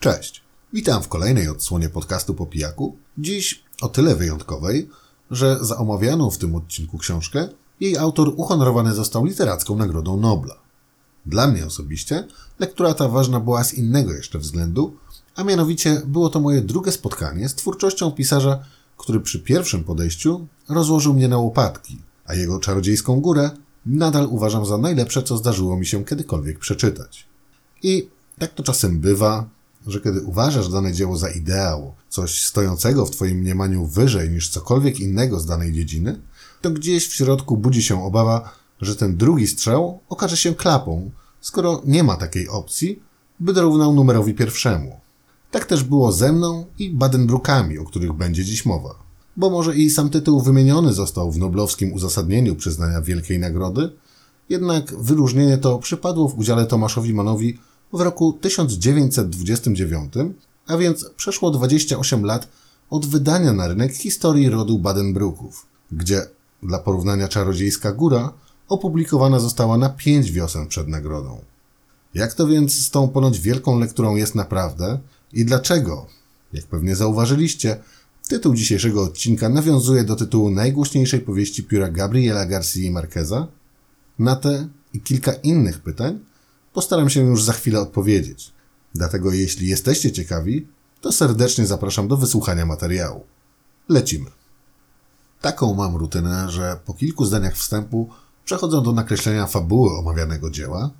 Cześć, witam w kolejnej odsłonie podcastu po pijaku. Dziś o tyle wyjątkowej, że za omawianą w tym odcinku książkę jej autor uhonorowany został literacką Nagrodą Nobla. Dla mnie osobiście lektura ta ważna była z innego jeszcze względu, a mianowicie było to moje drugie spotkanie z twórczością pisarza, który przy pierwszym podejściu rozłożył mnie na łopatki, a jego czarodziejską górę nadal uważam za najlepsze, co zdarzyło mi się kiedykolwiek przeczytać. I tak to czasem bywa, że kiedy uważasz dane dzieło za ideał, coś stojącego w Twoim mniemaniu wyżej niż cokolwiek innego z danej dziedziny, to gdzieś w środku budzi się obawa, że ten drugi strzał okaże się klapą, skoro nie ma takiej opcji, by dorównał numerowi pierwszemu. Tak też było ze mną i Badenbrookami, o których będzie dziś mowa. Bo może i sam tytuł wymieniony został w noblowskim uzasadnieniu przyznania Wielkiej Nagrody, jednak wyróżnienie to przypadło w udziale Tomaszowi Manowi w roku 1929, a więc przeszło 28 lat od wydania na rynek historii rodu Badenbrooków, gdzie dla porównania Czarodziejska Góra opublikowana została na pięć wiosen przed nagrodą. Jak to więc z tą ponoć wielką lekturą jest naprawdę i dlaczego? Jak pewnie zauważyliście, tytuł dzisiejszego odcinka nawiązuje do tytułu najgłośniejszej powieści pióra Gabriela Garcia Marqueza. Na te i kilka innych pytań postaram się już za chwilę odpowiedzieć. Dlatego jeśli jesteście ciekawi, to serdecznie zapraszam do wysłuchania materiału. Lecimy. Taką mam rutynę, że po kilku zdaniach wstępu przechodzę do nakreślenia fabuły omawianego dzieła,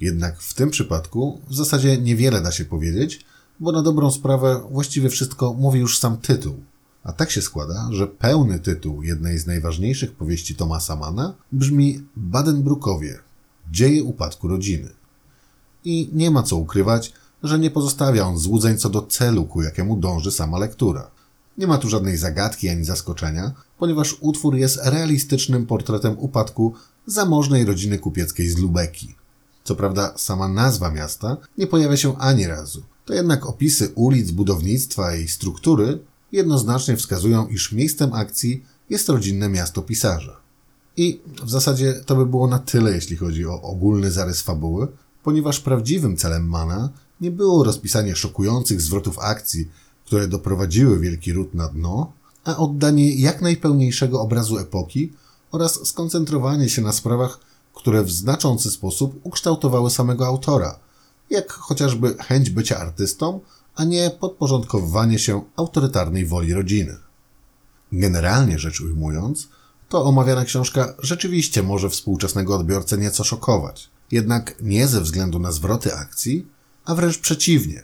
jednak w tym przypadku w zasadzie niewiele da się powiedzieć, bo na dobrą sprawę właściwie wszystko mówi już sam tytuł. A tak się składa, że pełny tytuł jednej z najważniejszych powieści Tomasa Mana brzmi Badenbrookowie Dzieje upadku rodziny. I nie ma co ukrywać, że nie pozostawia on złudzeń co do celu, ku jakiemu dąży sama lektura. Nie ma tu żadnej zagadki ani zaskoczenia, ponieważ utwór jest realistycznym portretem upadku zamożnej rodziny kupieckiej z Lubeki. Co prawda sama nazwa miasta nie pojawia się ani razu. To jednak opisy ulic, budownictwa i struktury jednoznacznie wskazują, iż miejscem akcji jest rodzinne miasto pisarza. I w zasadzie to by było na tyle, jeśli chodzi o ogólny zarys fabuły, ponieważ prawdziwym celem Mana nie było rozpisanie szokujących zwrotów akcji, które doprowadziły Wielki Ród na dno, a oddanie jak najpełniejszego obrazu epoki oraz skoncentrowanie się na sprawach, które w znaczący sposób ukształtowały samego autora, jak chociażby chęć bycia artystą, a nie podporządkowywanie się autorytarnej woli rodziny. Generalnie rzecz ujmując, to omawiana książka rzeczywiście może współczesnego odbiorcę nieco szokować, jednak nie ze względu na zwroty akcji, a wręcz przeciwnie,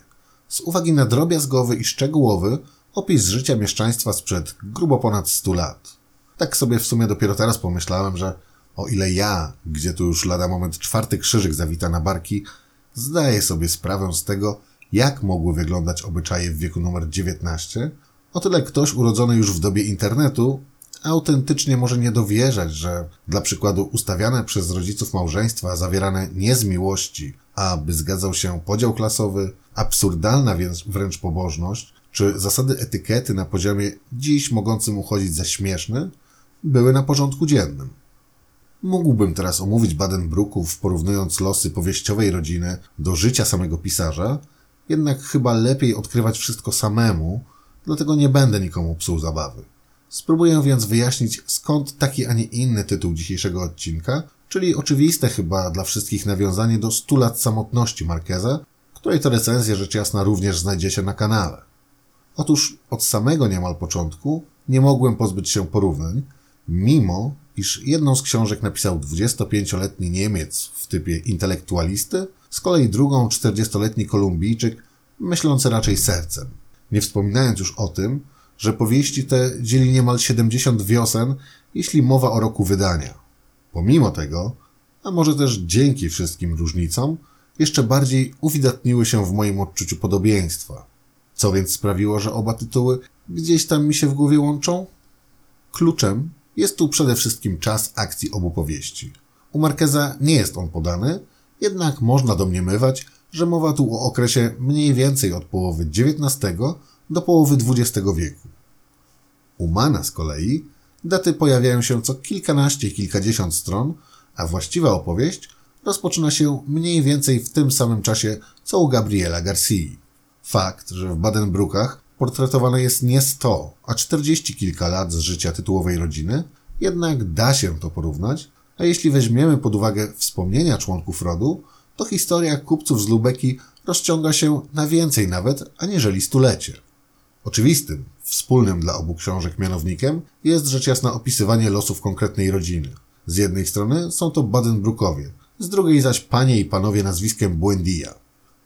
z uwagi na drobiazgowy i szczegółowy opis życia mieszczaństwa sprzed grubo ponad 100 lat. Tak sobie w sumie dopiero teraz pomyślałem, że o ile ja, gdzie tu już lada moment czwarty krzyżyk zawita na barki, zdaję sobie sprawę z tego, jak mogły wyglądać obyczaje w wieku numer 19, o tyle ktoś urodzony już w dobie internetu autentycznie może nie dowierzać, że dla przykładu ustawiane przez rodziców małżeństwa zawierane nie z miłości, a by zgadzał się podział klasowy, absurdalna więc wręcz pobożność, czy zasady etykiety na poziomie dziś mogącym uchodzić za śmieszne, były na porządku dziennym. Mógłbym teraz omówić Badenbrooków, porównując losy powieściowej rodziny do życia samego pisarza, jednak chyba lepiej odkrywać wszystko samemu, dlatego nie będę nikomu psuł zabawy. Spróbuję więc wyjaśnić, skąd taki, a nie inny tytuł dzisiejszego odcinka, czyli oczywiste chyba dla wszystkich nawiązanie do 100 lat samotności Marqueza, której to recenzję rzecz jasna również znajdziecie na kanale. Otóż od samego niemal początku nie mogłem pozbyć się porównań, mimo iż jedną z książek napisał 25-letni Niemiec w typie intelektualisty, z kolei drugą 40-letni Kolumbijczyk, myślący raczej sercem. Nie wspominając już o tym, że powieści te dzieli niemal 70 wiosen, jeśli mowa o roku wydania. Pomimo tego, a może też dzięki wszystkim różnicom, jeszcze bardziej uwidatniły się w moim odczuciu podobieństwa. Co więc sprawiło, że oba tytuły gdzieś tam mi się w głowie łączą? Kluczem jest tu przede wszystkim czas akcji obu powieści. U Markeza nie jest on podany, jednak można domniemywać, że mowa tu o okresie mniej więcej od połowy XIX do połowy XX wieku. U z kolei daty pojawiają się co kilkanaście, kilkadziesiąt stron, a właściwa opowieść rozpoczyna się mniej więcej w tym samym czasie co u Gabriela Garcii. Fakt, że w Badenbrookach portretowane jest nie 100, a 40 kilka lat z życia tytułowej rodziny, jednak da się to porównać, a jeśli weźmiemy pod uwagę wspomnienia członków rodu, to historia kupców z Lubeki rozciąga się na więcej nawet, aniżeli stulecie. Oczywistym, wspólnym dla obu książek mianownikiem jest rzecz jasna opisywanie losów konkretnej rodziny. Z jednej strony są to Badenbrookowie, z drugiej zaś panie i panowie nazwiskiem Buendia.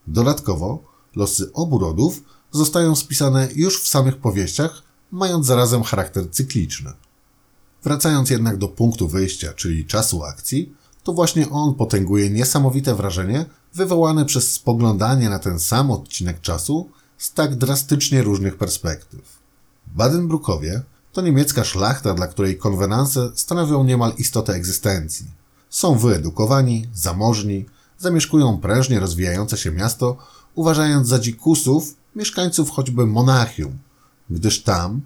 Dodatkowo losy obu rodów zostają spisane już w samych powieściach, mając zarazem charakter cykliczny. Wracając jednak do punktu wyjścia, czyli czasu akcji, to właśnie on potęguje niesamowite wrażenie wywołane przez spoglądanie na ten sam odcinek czasu z tak drastycznie różnych perspektyw. Badenbrookowie to niemiecka szlachta, dla której konwenanse stanowią niemal istotę egzystencji. Są wyedukowani, zamożni, zamieszkują prężnie rozwijające się miasto, uważając za dzikusów mieszkańców choćby Monachium, gdyż tam,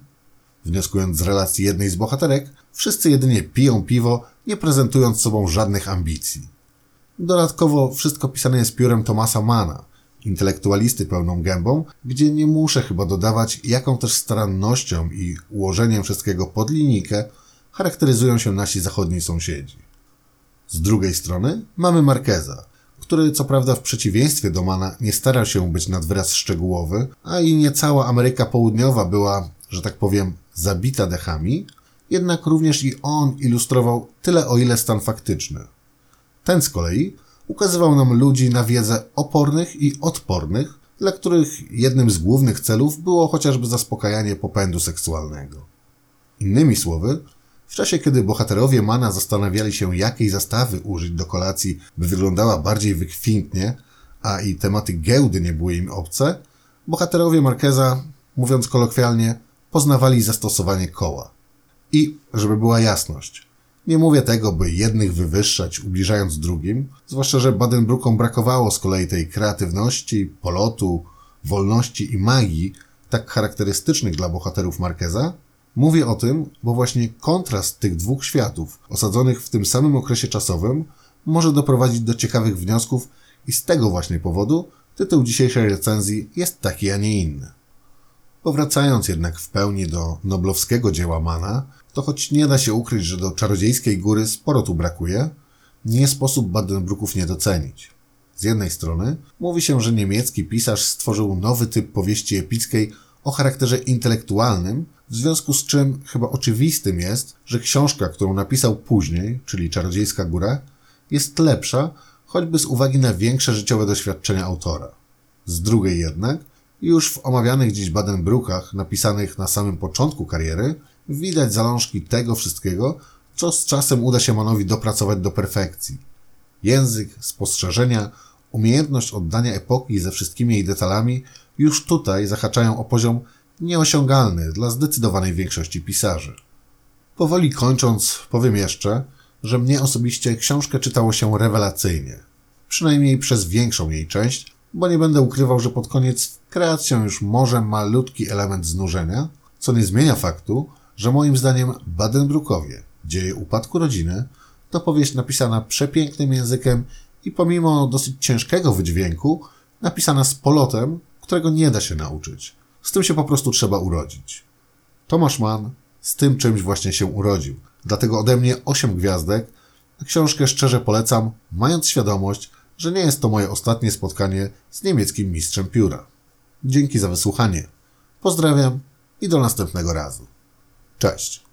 wnioskując z relacji jednej z bohaterek, wszyscy jedynie piją piwo, nie prezentując sobą żadnych ambicji. Dodatkowo wszystko pisane jest piórem Tomasa Mana, intelektualisty pełną gębą, gdzie nie muszę chyba dodawać, jaką też starannością i ułożeniem wszystkiego pod linijkę charakteryzują się nasi zachodni sąsiedzi. Z drugiej strony mamy Markeza, który co prawda w przeciwieństwie do Mana nie starał się być nad wyraz szczegółowy, a i nie cała Ameryka Południowa była, że tak powiem, zabita dechami, jednak również i on ilustrował tyle o ile stan faktyczny. Ten z kolei ukazywał nam ludzi na wiedzę opornych i odpornych, dla których jednym z głównych celów było chociażby zaspokajanie popędu seksualnego. Innymi słowy, w czasie kiedy bohaterowie Mana zastanawiali się, jakiej zastawy użyć do kolacji, by wyglądała bardziej wykwintnie, a i tematy giełdy nie były im obce, bohaterowie Markeza, mówiąc kolokwialnie, poznawali zastosowanie koła. I, żeby była jasność, nie mówię tego, by jednych wywyższać, ubliżając drugim, zwłaszcza, że Badenbrookom brakowało z kolei tej kreatywności, polotu, wolności i magii, tak charakterystycznych dla bohaterów Markeza. Mówię o tym, bo właśnie kontrast tych dwóch światów, osadzonych w tym samym okresie czasowym, może doprowadzić do ciekawych wniosków i z tego właśnie powodu tytuł dzisiejszej recenzji jest taki, a nie inny. Powracając jednak w pełni do noblowskiego dzieła Mana, to choć nie da się ukryć, że do czarodziejskiej góry sporo tu brakuje, nie sposób Badenbrooków nie docenić. Z jednej strony mówi się, że niemiecki pisarz stworzył nowy typ powieści epickiej o charakterze intelektualnym, w związku z czym chyba oczywistym jest, że książka, którą napisał później, czyli Czarodziejska Góra, jest lepsza, choćby z uwagi na większe życiowe doświadczenia autora. Z drugiej jednak, już w omawianych dziś Badenbrookach, napisanych na samym początku kariery, widać zalążki tego wszystkiego, co z czasem uda się Manowi dopracować do perfekcji. Język, spostrzeżenia, umiejętność oddania epoki ze wszystkimi jej detalami już tutaj zahaczają o poziom nieosiągalny dla zdecydowanej większości pisarzy. Powoli kończąc, powiem jeszcze, że mnie osobiście książkę czytało się rewelacyjnie. Przynajmniej przez większą jej część, bo nie będę ukrywał, że pod koniec kreacją już może malutki element znużenia, co nie zmienia faktu, że moim zdaniem Badenbrookowie, dzieje upadku rodziny, to powieść napisana przepięknym językiem i pomimo dosyć ciężkiego wydźwięku, napisana z polotem, którego nie da się nauczyć. Z tym się po prostu trzeba urodzić. Tomasz Mann z tym czymś właśnie się urodził. Dlatego ode mnie 8 gwiazdek. Książkę szczerze polecam, mając świadomość, że nie jest to moje ostatnie spotkanie z niemieckim mistrzem pióra. Dzięki za wysłuchanie. Pozdrawiam i do następnego razu. Cześć.